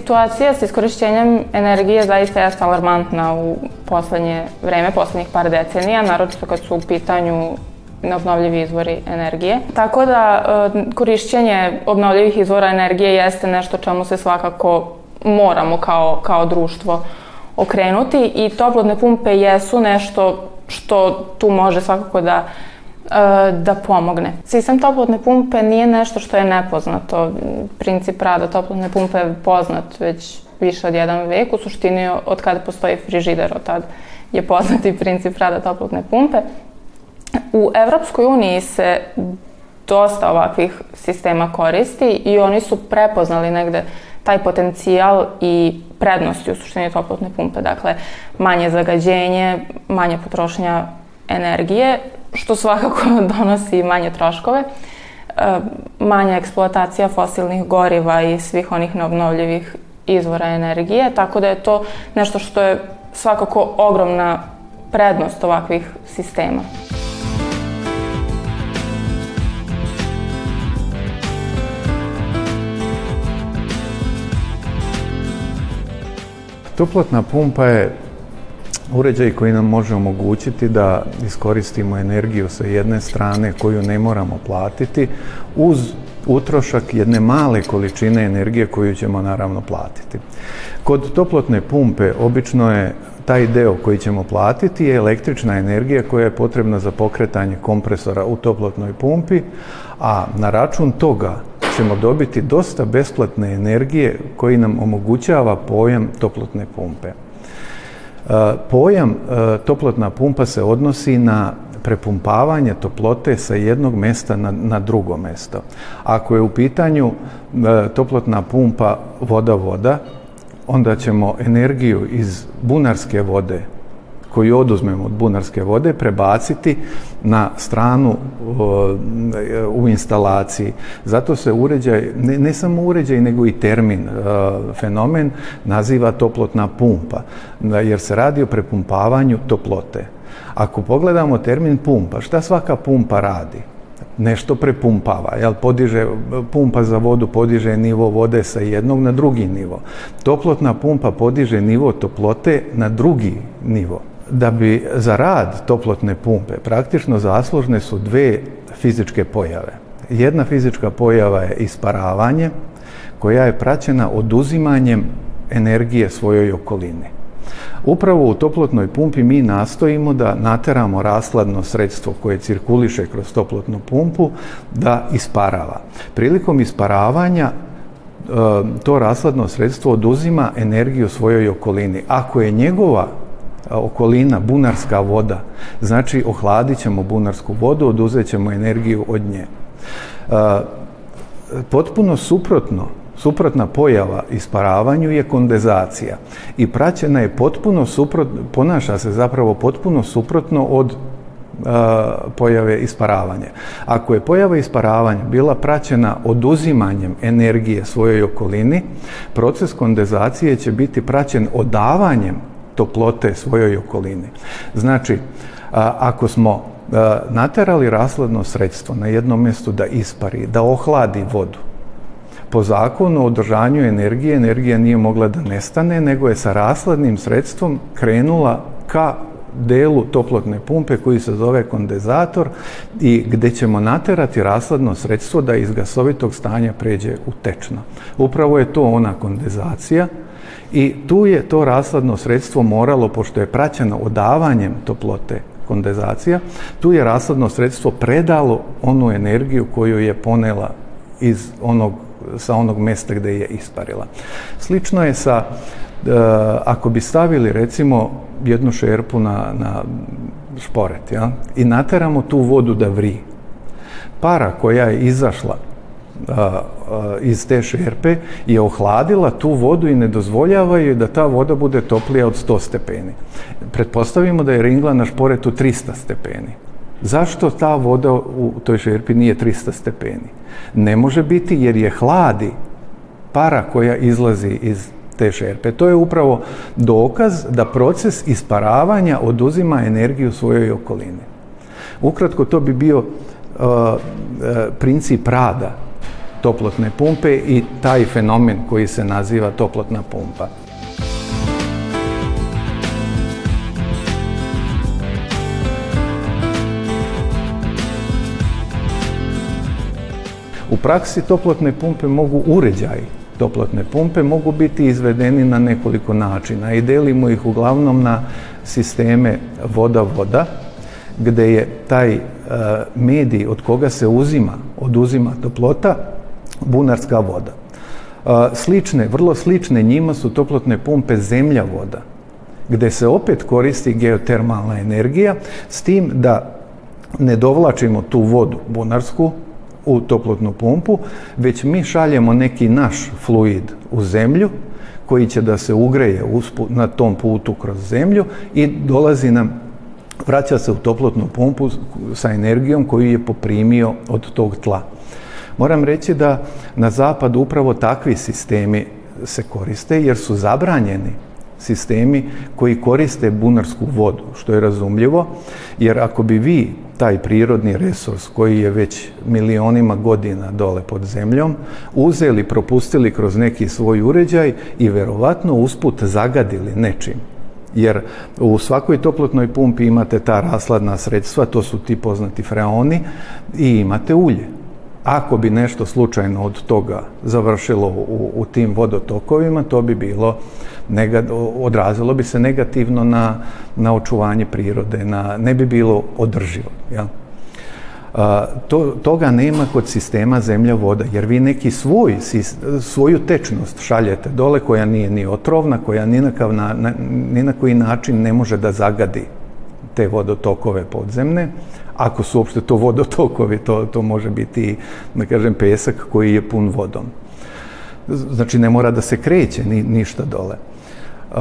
situacija sa iskorišćenjem energije zaista je alarmantna u poslednje vreme, poslednjih par decenija, naročito kad su u pitanju obnovljivi izvori energije. Tako da e, korišćenje obnovljivih izvora energije jeste nešto čemu se svakako moramo kao, kao društvo okrenuti i toplotne pumpe jesu nešto što tu može svakako da uh, E, da pomogne. Sistem toplotne pumpe nije nešto što je nepoznato. Princip rada toplotne pumpe je poznat već više od jedan vek. U suštini od kada postoji frižider, od tada je i princip rada toplotne pumpe. U Evropskoj uniji se dosta ovakvih sistema koristi i oni su prepoznali negde taj potencijal i prednosti u suštini toplotne pumpe. Dakle, manje zagađenje, manje potrošnja energije što svakako donosi manje troškove, e, manja eksploatacija fosilnih goriva i svih onih neobnovljivih izvora energije, tako da je to nešto što je svakako ogromna prednost ovakvih sistema. Toplotna pumpa je uređaj koji nam može omogućiti da iskoristimo energiju sa jedne strane koju ne moramo platiti uz utrošak jedne male količine energije koju ćemo naravno platiti. Kod toplotne pumpe obično je taj deo koji ćemo platiti je električna energija koja je potrebna za pokretanje kompresora u toplotnoj pumpi, a na račun toga ćemo dobiti dosta besplatne energije koji nam omogućava pojam toplotne pumpe. E, pojam e, toplotna pumpa se odnosi na prepumpavanje toplote sa jednog mesta na, na drugo mesto. Ako je u pitanju e, toplotna pumpa voda-voda, onda ćemo energiju iz bunarske vode koju oduzmemo od bunarske vode prebaciti na stranu u instalaciji. Zato se uređaj, ne, ne samo uređaj, nego i termin, e, fenomen naziva toplotna pumpa, da, jer se radi o prepumpavanju toplote. Ako pogledamo termin pumpa, šta svaka pumpa radi? nešto prepumpava, jel, podiže, pumpa za vodu podiže nivo vode sa jednog na drugi nivo. Toplotna pumpa podiže nivo toplote na drugi nivo da bi za rad toplotne pumpe praktično zaslužne su dve fizičke pojave. Jedna fizička pojava je isparavanje koja je praćena oduzimanjem energije svojoj okolini. Upravo u toplotnoj pumpi mi nastojimo da nateramo rasladno sredstvo koje cirkuliše kroz toplotnu pumpu da isparava. Prilikom isparavanja e, to rasladno sredstvo oduzima energiju svojoj okolini. Ako je njegova okolina, bunarska voda. Znači, ohladit ćemo bunarsku vodu, oduzet ćemo energiju od nje. Potpuno suprotno, suprotna pojava isparavanju je kondenzacija i praćena je potpuno suprotno, ponaša se zapravo potpuno suprotno od pojave isparavanja. Ako je pojava isparavanja bila praćena oduzimanjem energije svojoj okolini, proces kondenzacije će biti praćen odavanjem toplote svojoj okolini. Znači, ako smo naterali rasladno sredstvo na jednom mjestu da ispari, da ohladi vodu, po zakonu o održanju energije, energija nije mogla da nestane, nego je sa rasladnim sredstvom krenula ka delu toplotne pumpe koji se zove kondenzator i gdje ćemo naterati rasladno sredstvo da iz gasovitog stanja pređe u tečno. Upravo je to ona kondenzacija I tu je to rasladno sredstvo moralo, pošto je praćeno odavanjem toplote kondenzacija, tu je rasladno sredstvo predalo onu energiju koju je ponela iz onog, sa onog mesta gde je isparila. Slično je sa, e, ako bi stavili recimo jednu šerpu na, na šporet ja? i nateramo tu vodu da vri, para koja je izašla iz te šerpe je ohladila tu vodu i ne dozvoljava joj da ta voda bude toplija od 100 stepeni. Pretpostavimo da je ringla na šporetu 300 stepeni. Zašto ta voda u toj šerpi nije 300 stepeni? Ne može biti jer je hladi para koja izlazi iz te šerpe. To je upravo dokaz da proces isparavanja oduzima energiju svojoj okolini. Ukratko, to bi bio uh, princip rada toplotne pumpe i taj fenomen koji se naziva toplotna pumpa. U praksi toplotne pumpe mogu uređaji toplotne pumpe mogu biti izvedeni na nekoliko načina i delimo ih uglavnom na sisteme voda-voda, gde je taj eh, medij od koga se uzima, oduzima toplota, bunarska voda. Slične, vrlo slične njima su toplotne pumpe zemlja voda, gde se opet koristi geotermalna energija, s tim da ne dovlačimo tu vodu bunarsku u toplotnu pumpu, već mi šaljemo neki naš fluid u zemlju, koji će da se ugreje na tom putu kroz zemlju i dolazi nam vraća se u toplotnu pumpu sa energijom koju je poprimio od tog tla. Moram reći da na zapadu upravo takvi sistemi se koriste jer su zabranjeni sistemi koji koriste bunarsku vodu, što je razumljivo, jer ako bi vi taj prirodni resurs koji je već milionima godina dole pod zemljom, uzeli, propustili kroz neki svoj uređaj i verovatno usput zagadili nečim. Jer u svakoj toplotnoj pumpi imate ta rasladna sredstva, to su ti poznati freoni i imate ulje ako bi nešto slučajno od toga završilo u, u tim vodotokovima, to bi bilo, nega, odrazilo bi se negativno na, na očuvanje prirode, na, ne bi bilo održivo. Ja? A, to, toga nema kod sistema zemlja-voda, jer vi neki svoj, svoju tečnost šaljete dole koja nije ni otrovna, koja ni na, na, na, ni na koji način ne može da zagadi te vodotokove podzemne, ako su uopšte to vodotokovi, to, to može biti, da kažem, pesak koji je pun vodom. Znači, ne mora da se kreće ni, ništa dole. Uh,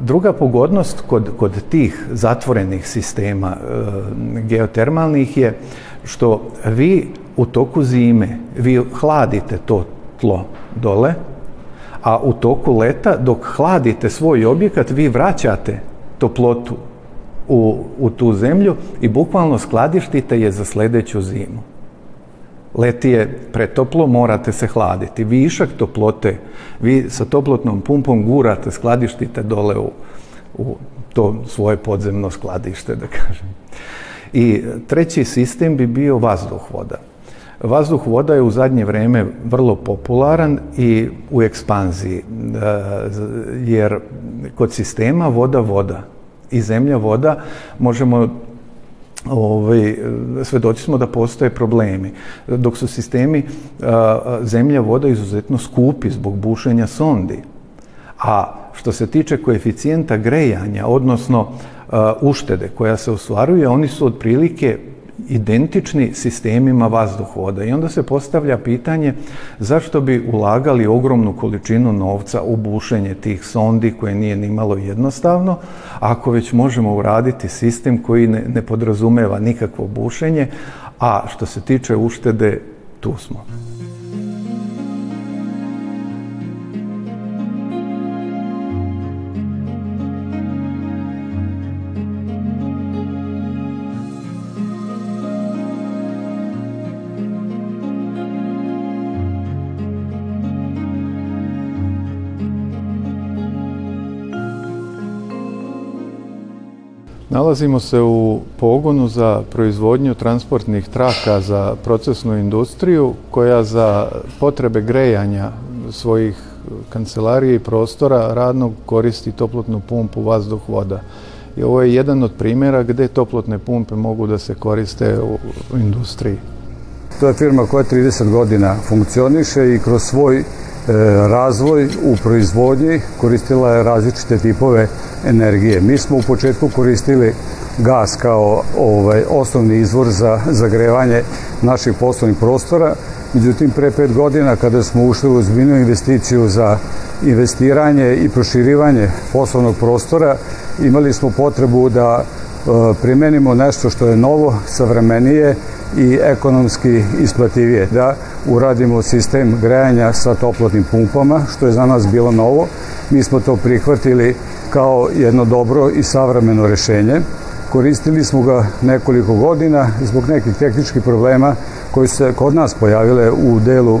druga pogodnost kod, kod tih zatvorenih sistema uh, geotermalnih je što vi u toku zime, vi hladite to tlo dole, a u toku leta dok hladite svoj objekat vi vraćate toplotu u, u tu zemlju i bukvalno skladištite je za sledeću zimu. Leti je pretoplo, morate se hladiti. Višak toplote, vi sa toplotnom pumpom gurate, skladištite dole u, u to svoje podzemno skladište, da kažem. I treći sistem bi bio vazduh-voda. Vazduh voda je u zadnje vreme vrlo popularan i u ekspanziji, e, jer kod sistema voda voda i zemlja, voda, možemo ovaj, svedoci smo da postoje problemi. Dok su sistemi a, zemlja, voda izuzetno skupi zbog bušenja sondi. A što se tiče koeficijenta grejanja, odnosno a, uštede koja se ostvaruje, oni su otprilike identični sistemima vazduhoda. I onda se postavlja pitanje zašto bi ulagali ogromnu količinu novca u bušenje tih sondi koje nije ni malo jednostavno, ako već možemo uraditi sistem koji ne, ne podrazumeva nikakvo bušenje, a što se tiče uštede, tu smo. Nalazimo se u pogonu za proizvodnju transportnih traka za procesnu industriju koja za potrebe grejanja svojih kancelarije i prostora radnog koristi toplotnu pumpu vazduh voda. I ovo je jedan od primjera gde toplotne pumpe mogu da se koriste u industriji. To je firma koja 30 godina funkcioniše i kroz svoj E, razvoj u proizvodnji koristila je različite tipove energije. Mi smo u početku koristili gas kao ovaj, osnovni izvor za zagrevanje naših poslovnih prostora. Međutim, pre pet godina kada smo ušli u ozbiljnu investiciju za investiranje i proširivanje poslovnog prostora, imali smo potrebu da e, primenimo nešto što je novo, savremenije, i ekonomski isplativije da uradimo sistem grejanja sa toplotnim pumpama, što je za nas bilo novo. Mi smo to prihvatili kao jedno dobro i savremeno rešenje. Koristili smo ga nekoliko godina zbog nekih tehničkih problema koji su se kod nas pojavile u delu e,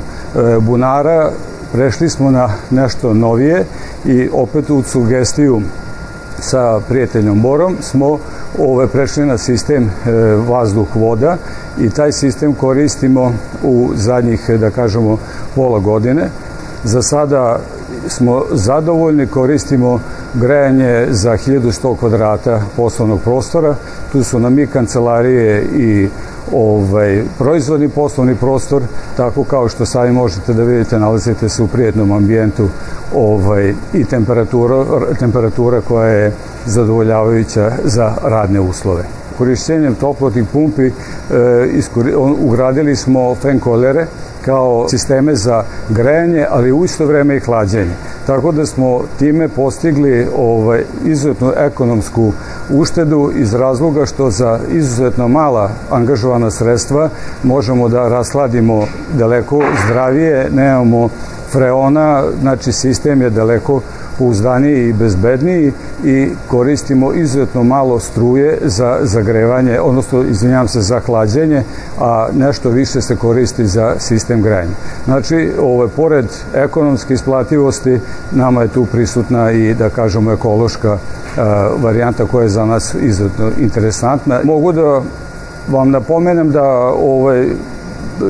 bunara. Prešli smo na nešto novije i opet u sugestiju sa prijateljom Borom smo ove prešli na sistem e, vazduh-voda i taj sistem koristimo u zadnjih, da kažemo, pola godine. Za sada smo zadovoljni, koristimo grejanje za 1100 kvadrata poslovnog prostora. Tu su nam i kancelarije i ovaj, proizvodni poslovni prostor, tako kao što sami možete da vidite, nalazite se u prijetnom ambijentu ovaj, i temperatura, temperatura koja je zadovoljavajuća za radne uslove korišćenjem toplotnih pumpi e, ugradili smo fenkolere kao sisteme za grejanje, ali u isto vreme i hlađenje. Tako da smo time postigli ovaj, izuzetnu ekonomsku uštedu iz razloga što za izuzetno mala angažovana sredstva možemo da rasladimo daleko zdravije, nemamo freona, znači sistem je daleko uzdaniji i bezbedniji i koristimo izuzetno malo struje za zagrevanje, odnosno, izvinjam se, za hlađenje, a nešto više se koristi za sistem grejanja. Znači, ovo je, pored ekonomske isplativosti, nama je tu prisutna i, da kažemo, ekološka e, varijanta koja je za nas izuzetno interesantna. Mogu da vam napomenem da ovaj,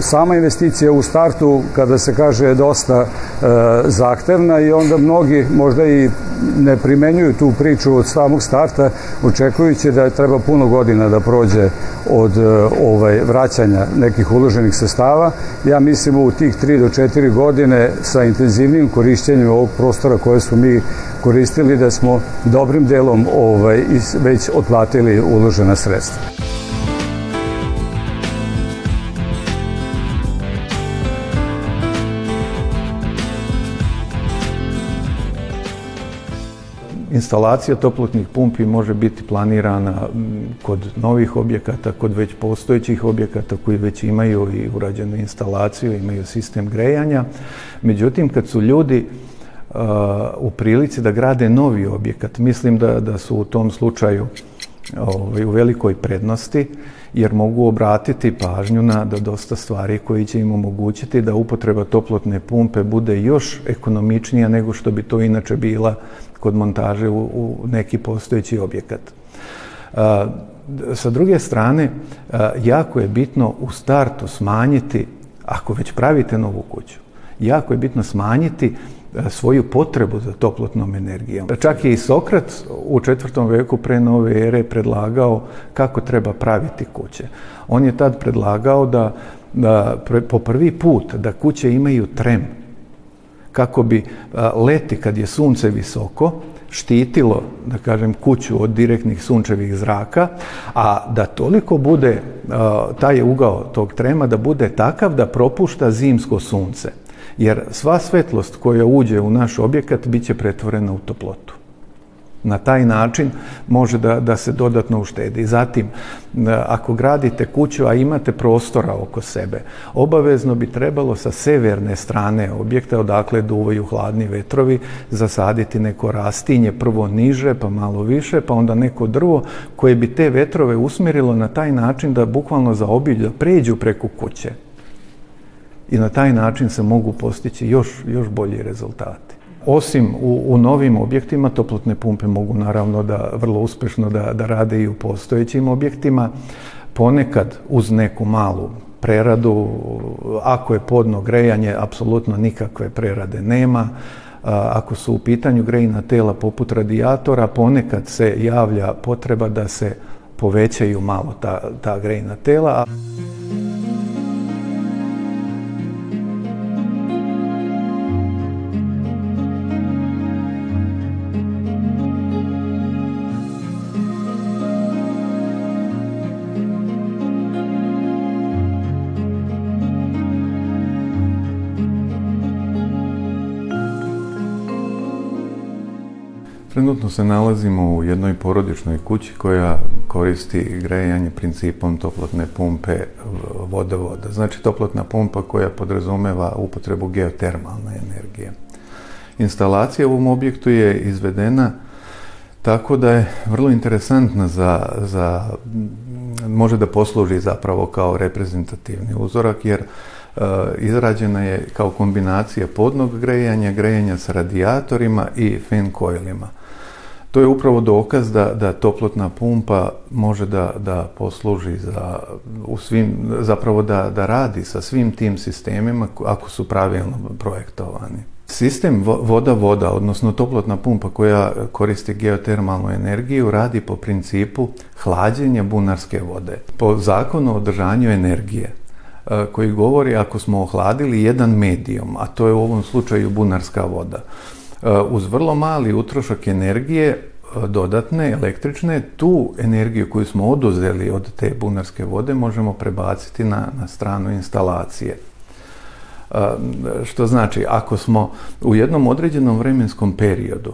sama investicija u startu, kada se kaže, je dosta e, zahtevna i onda mnogi možda i ne primenjuju tu priču od samog starta, očekujući da treba puno godina da prođe od e, ovaj, vraćanja nekih uloženih sestava. Ja mislim u tih 3 do 4 godine sa intenzivnim korišćenjem ovog prostora koje smo mi koristili da smo dobrim delom ovaj, već otplatili uložena sredstva. Instalacija toplotnih pumpi može biti planirana kod novih objekata, kod već postojećih objekata koji već imaju i urađenu instalaciju, imaju sistem grejanja. Međutim, kad su ljudi uh, u prilici da grade novi objekat, mislim da, da su u tom slučaju ovaj, u velikoj prednosti, jer mogu obratiti pažnju na da dosta stvari koji će im omogućiti da upotreba toplotne pumpe bude još ekonomičnija nego što bi to inače bila kod montaže u, u neki postojeći objekat. A, sa druge strane, a, jako je bitno u startu smanjiti, ako već pravite novu kuću, jako je bitno smanjiti svoju potrebu za toplotnom energijom. Čak je i Sokrat u četvrtom veku pre nove ere predlagao kako treba praviti kuće. On je tad predlagao da, da pre, po prvi put da kuće imaju trem kako bi a, leti kad je sunce visoko štitilo, da kažem, kuću od direktnih sunčevih zraka, a da toliko bude a, taj ugao tog trema da bude takav da propušta zimsko sunce. Jer sva svetlost koja uđe u naš objekat bit će pretvorena u toplotu. Na taj način može da, da se dodatno uštedi. Zatim, e, ako gradite kuću, a imate prostora oko sebe, obavezno bi trebalo sa severne strane objekta, odakle duvaju hladni vetrovi, zasaditi neko rastinje, prvo niže, pa malo više, pa onda neko drvo koje bi te vetrove usmjerilo na taj način da bukvalno zaobilja, pređu preko kuće i na taj način se mogu postići još, još bolji rezultati. Osim u, u novim objektima, toplotne pumpe mogu naravno da vrlo uspešno da, da rade i u postojećim objektima, ponekad uz neku malu preradu, ako je podno grejanje, apsolutno nikakve prerade nema, ako su u pitanju grejna tela poput radijatora, ponekad se javlja potreba da se povećaju malo ta, ta grejna tela. Trenutno se nalazimo u jednoj porodičnoj kući koja koristi grejanje principom toplotne pumpe vodovoda. Znači toplotna pumpa koja podrazumeva upotrebu geotermalne energije. Instalacija u ovom objektu je izvedena tako da je vrlo interesantna za, za može da posluži zapravo kao reprezentativni uzorak jer Eh, izrađena je kao kombinacija podnog grejanja, grejanja sa radijatorima i fin coilima. To je upravo dokaz da, da toplotna pumpa može da, da posluži za, u svim, zapravo da, da radi sa svim tim sistemima ako su pravilno projektovani. Sistem voda-voda, odnosno toplotna pumpa koja koristi geotermalnu energiju, radi po principu hlađenja bunarske vode, po zakonu o održanju energije. E, koji govori ako smo ohladili jedan medijum, a to je u ovom slučaju bunarska voda, e, uz vrlo mali utrošak energije e, dodatne, električne, tu energiju koju smo oduzeli od te bunarske vode možemo prebaciti na, na stranu instalacije. Što znači, ako smo u jednom određenom vremenskom periodu,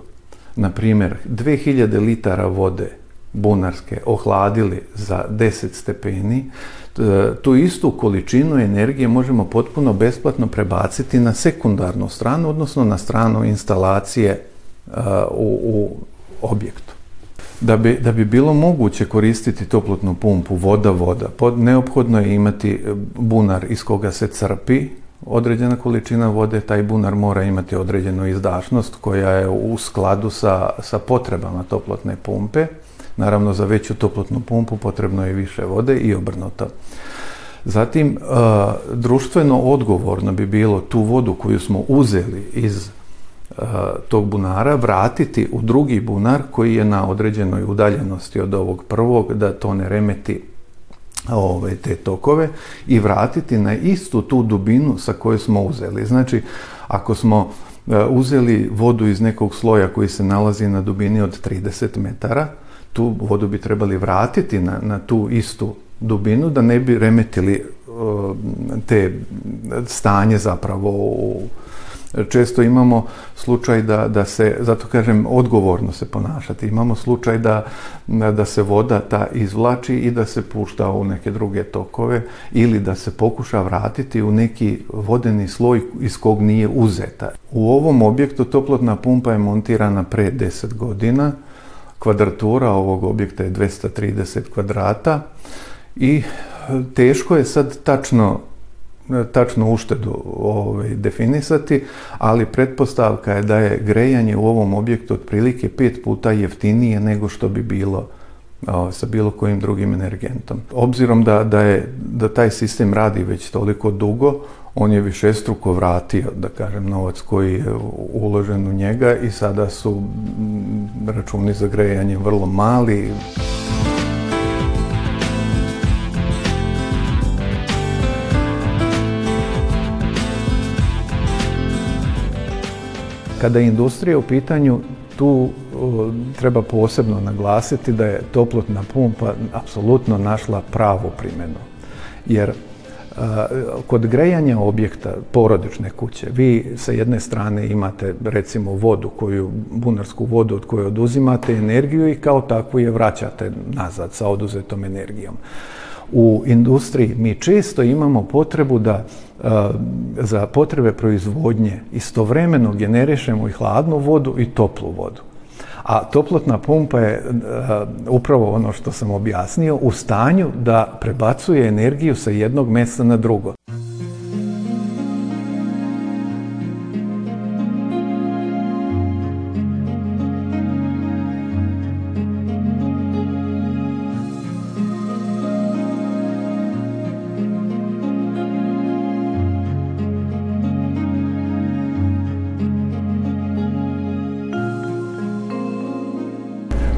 na primjer 2000 litara vode bunarske ohladili za 10 stepeni, tu istu količinu energije možemo potpuno besplatno prebaciti na sekundarnu stranu, odnosno na stranu instalacije u, u objektu. Da bi, da bi bilo moguće koristiti toplotnu pumpu voda-voda, neophodno je imati bunar iz koga se crpi određena količina vode, taj bunar mora imati određenu izdašnost koja je u skladu sa, sa potrebama toplotne pumpe. Naravno, za veću toplotnu pumpu potrebno je više vode i obrnuto. Zatim, e, društveno odgovorno bi bilo tu vodu koju smo uzeli iz e, tog bunara vratiti u drugi bunar koji je na određenoj udaljenosti od ovog prvog da to ne remeti ove te tokove i vratiti na istu tu dubinu sa koje smo uzeli. Znači, ako smo e, uzeli vodu iz nekog sloja koji se nalazi na dubini od 30 metara, tu vodu bi trebali vratiti na, na tu istu dubinu da ne bi remetili e, te stanje zapravo često imamo slučaj da, da se, zato kažem, odgovorno se ponašati. Imamo slučaj da, da se voda ta izvlači i da se pušta u neke druge tokove ili da se pokuša vratiti u neki vodeni sloj iz kog nije uzeta. U ovom objektu toplotna pumpa je montirana pre 10 godina kvadratura ovog objekta je 230 kvadrata i e, teško je sad tačno e, tačnu uštedu ovaj, definisati, ali pretpostavka je da je grejanje u ovom objektu otprilike pet puta jeftinije nego što bi bilo ovaj, sa bilo kojim drugim energentom. Obzirom da, da, je, da taj sistem radi već toliko dugo, on je višestruko vratio, da kažem, novac koji je uložen u njega i sada su računi za grejanje vrlo mali. Kada je industrija u pitanju, tu treba posebno naglasiti da je toplotna pumpa apsolutno našla pravu primjenu. Jer Kod grejanja objekta, porodične kuće, vi sa jedne strane imate recimo vodu, koju, bunarsku vodu od koje oduzimate energiju i kao takvu je vraćate nazad sa oduzetom energijom. U industriji mi često imamo potrebu da za potrebe proizvodnje istovremeno generišemo i hladnu vodu i toplu vodu. A toplotna pumpa je e, upravo ono što sam objasnio u stanju da prebacuje energiju sa jednog mesta na drugo.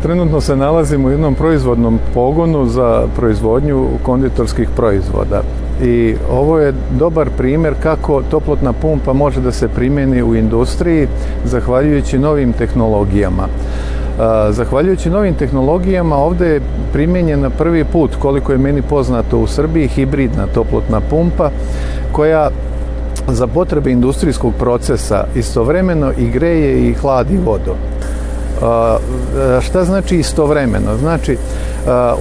trenutno se nalazimo u jednom proizvodnom pogonu za proizvodnju konditorskih proizvoda. I ovo je dobar primer kako toplotna pumpa može da se primeni u industriji zahvaljujući novim tehnologijama. Zahvaljujući novim tehnologijama ovde je primenjena prvi put, koliko je meni poznato u Srbiji, hibridna toplotna pumpa koja za potrebe industrijskog procesa istovremeno i greje i hladi vodu. Šta znači istovremeno? Znači,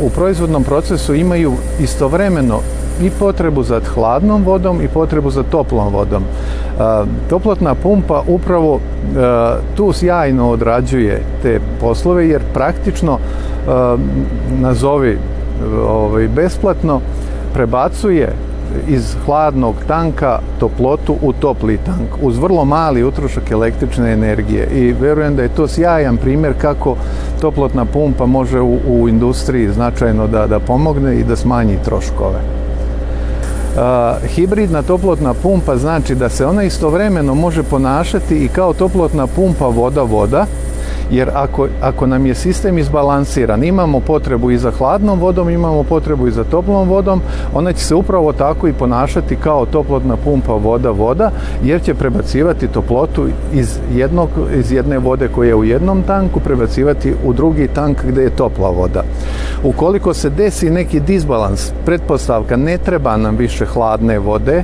u proizvodnom procesu imaju istovremeno i potrebu za hladnom vodom i potrebu za toplom vodom. Toplotna pumpa upravo tu sjajno odrađuje te poslove jer praktično nazovi ovaj, besplatno prebacuje iz hladnog tanka toplotu u topli tank uz vrlo mali utrošak električne energije i verujem da je to sjajan primjer kako toplotna pumpa može u, u industriji značajno da, da pomogne i da smanji troškove. E, hibridna toplotna pumpa znači da se ona istovremeno može ponašati i kao toplotna pumpa voda-voda Jer ako, ako nam je sistem izbalansiran, imamo potrebu i za hladnom vodom, imamo potrebu i za toplom vodom, ona će se upravo tako i ponašati kao toplotna pumpa voda-voda, jer će prebacivati toplotu iz, jednog, iz jedne vode koja je u jednom tanku, prebacivati u drugi tank gde je topla voda. Ukoliko se desi neki disbalans, pretpostavka ne treba nam više hladne vode,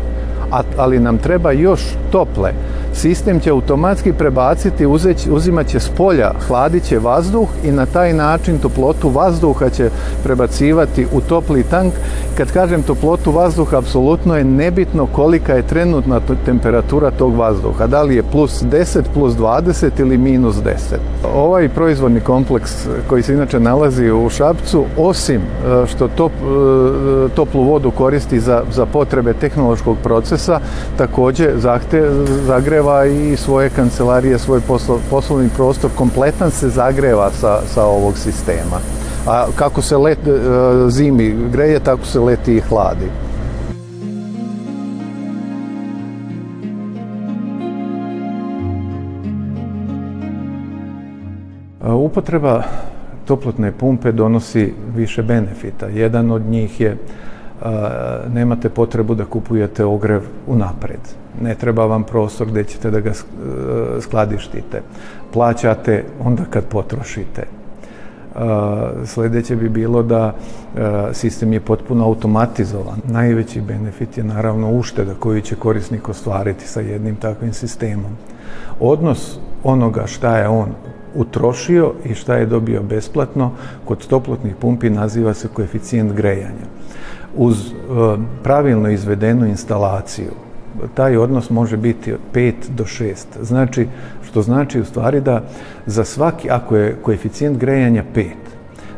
ali nam treba još tople sistem će automatski prebaciti, uzeć, uzimat će s polja, hladit će vazduh i na taj način toplotu vazduha će prebacivati u topli tank. Kad kažem toplotu vazduha, apsolutno je nebitno kolika je trenutna temperatura tog vazduha, da li je plus 10, plus 20 ili minus 10. Ovaj proizvodni kompleks koji se inače nalazi u Šapcu, osim e, što top, e, toplu vodu koristi za, za potrebe tehnološkog procesa, takođe zahte, zagreje zagreva i svoje kancelarije, svoj poslo, poslovni prostor kompletan se zagreva sa, sa ovog sistema. A kako se let, e, zimi greje, tako se leti i hladi. E, upotreba toplotne pumpe donosi više benefita. Jedan od njih je e, nemate potrebu da kupujete ogrev unapred ne treba vam prostor gde ćete da ga e, skladištite. Plaćate onda kad potrošite. E, Sledeće bi bilo da e, sistem je potpuno automatizovan. Najveći benefit je naravno ušteda koju će korisnik ostvariti sa jednim takvim sistemom. Odnos onoga šta je on utrošio i šta je dobio besplatno kod toplotnih pumpi naziva se koeficijent grejanja. Uz pravilno izvedenu instalaciju taj odnos može biti 5 do 6. Znači, što znači u stvari da za svaki, ako je koeficijent grejanja 5,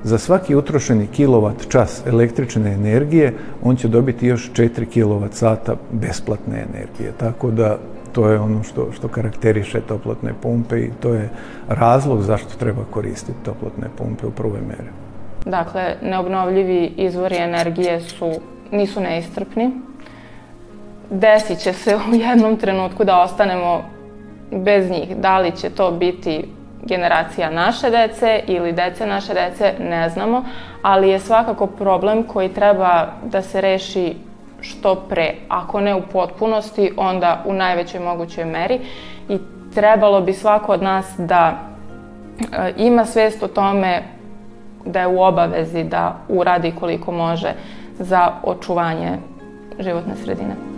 za svaki utrošeni kilovat čas električne energije, on će dobiti još 4 kilovat sata besplatne energije. Tako da to je ono što, što karakteriše toplotne pumpe i to je razlog zašto treba koristiti toplotne pumpe u prvoj meri. Dakle, neobnovljivi izvori energije su, nisu neistrpni, desit će se u jednom trenutku da ostanemo bez njih. Da li će to biti generacija naše dece ili dece naše dece, ne znamo, ali je svakako problem koji treba da se reši što pre. Ako ne u potpunosti, onda u najvećoj mogućoj meri i trebalo bi svako od nas da eh, ima svest o tome da je u obavezi da uradi koliko može za očuvanje životne sredine.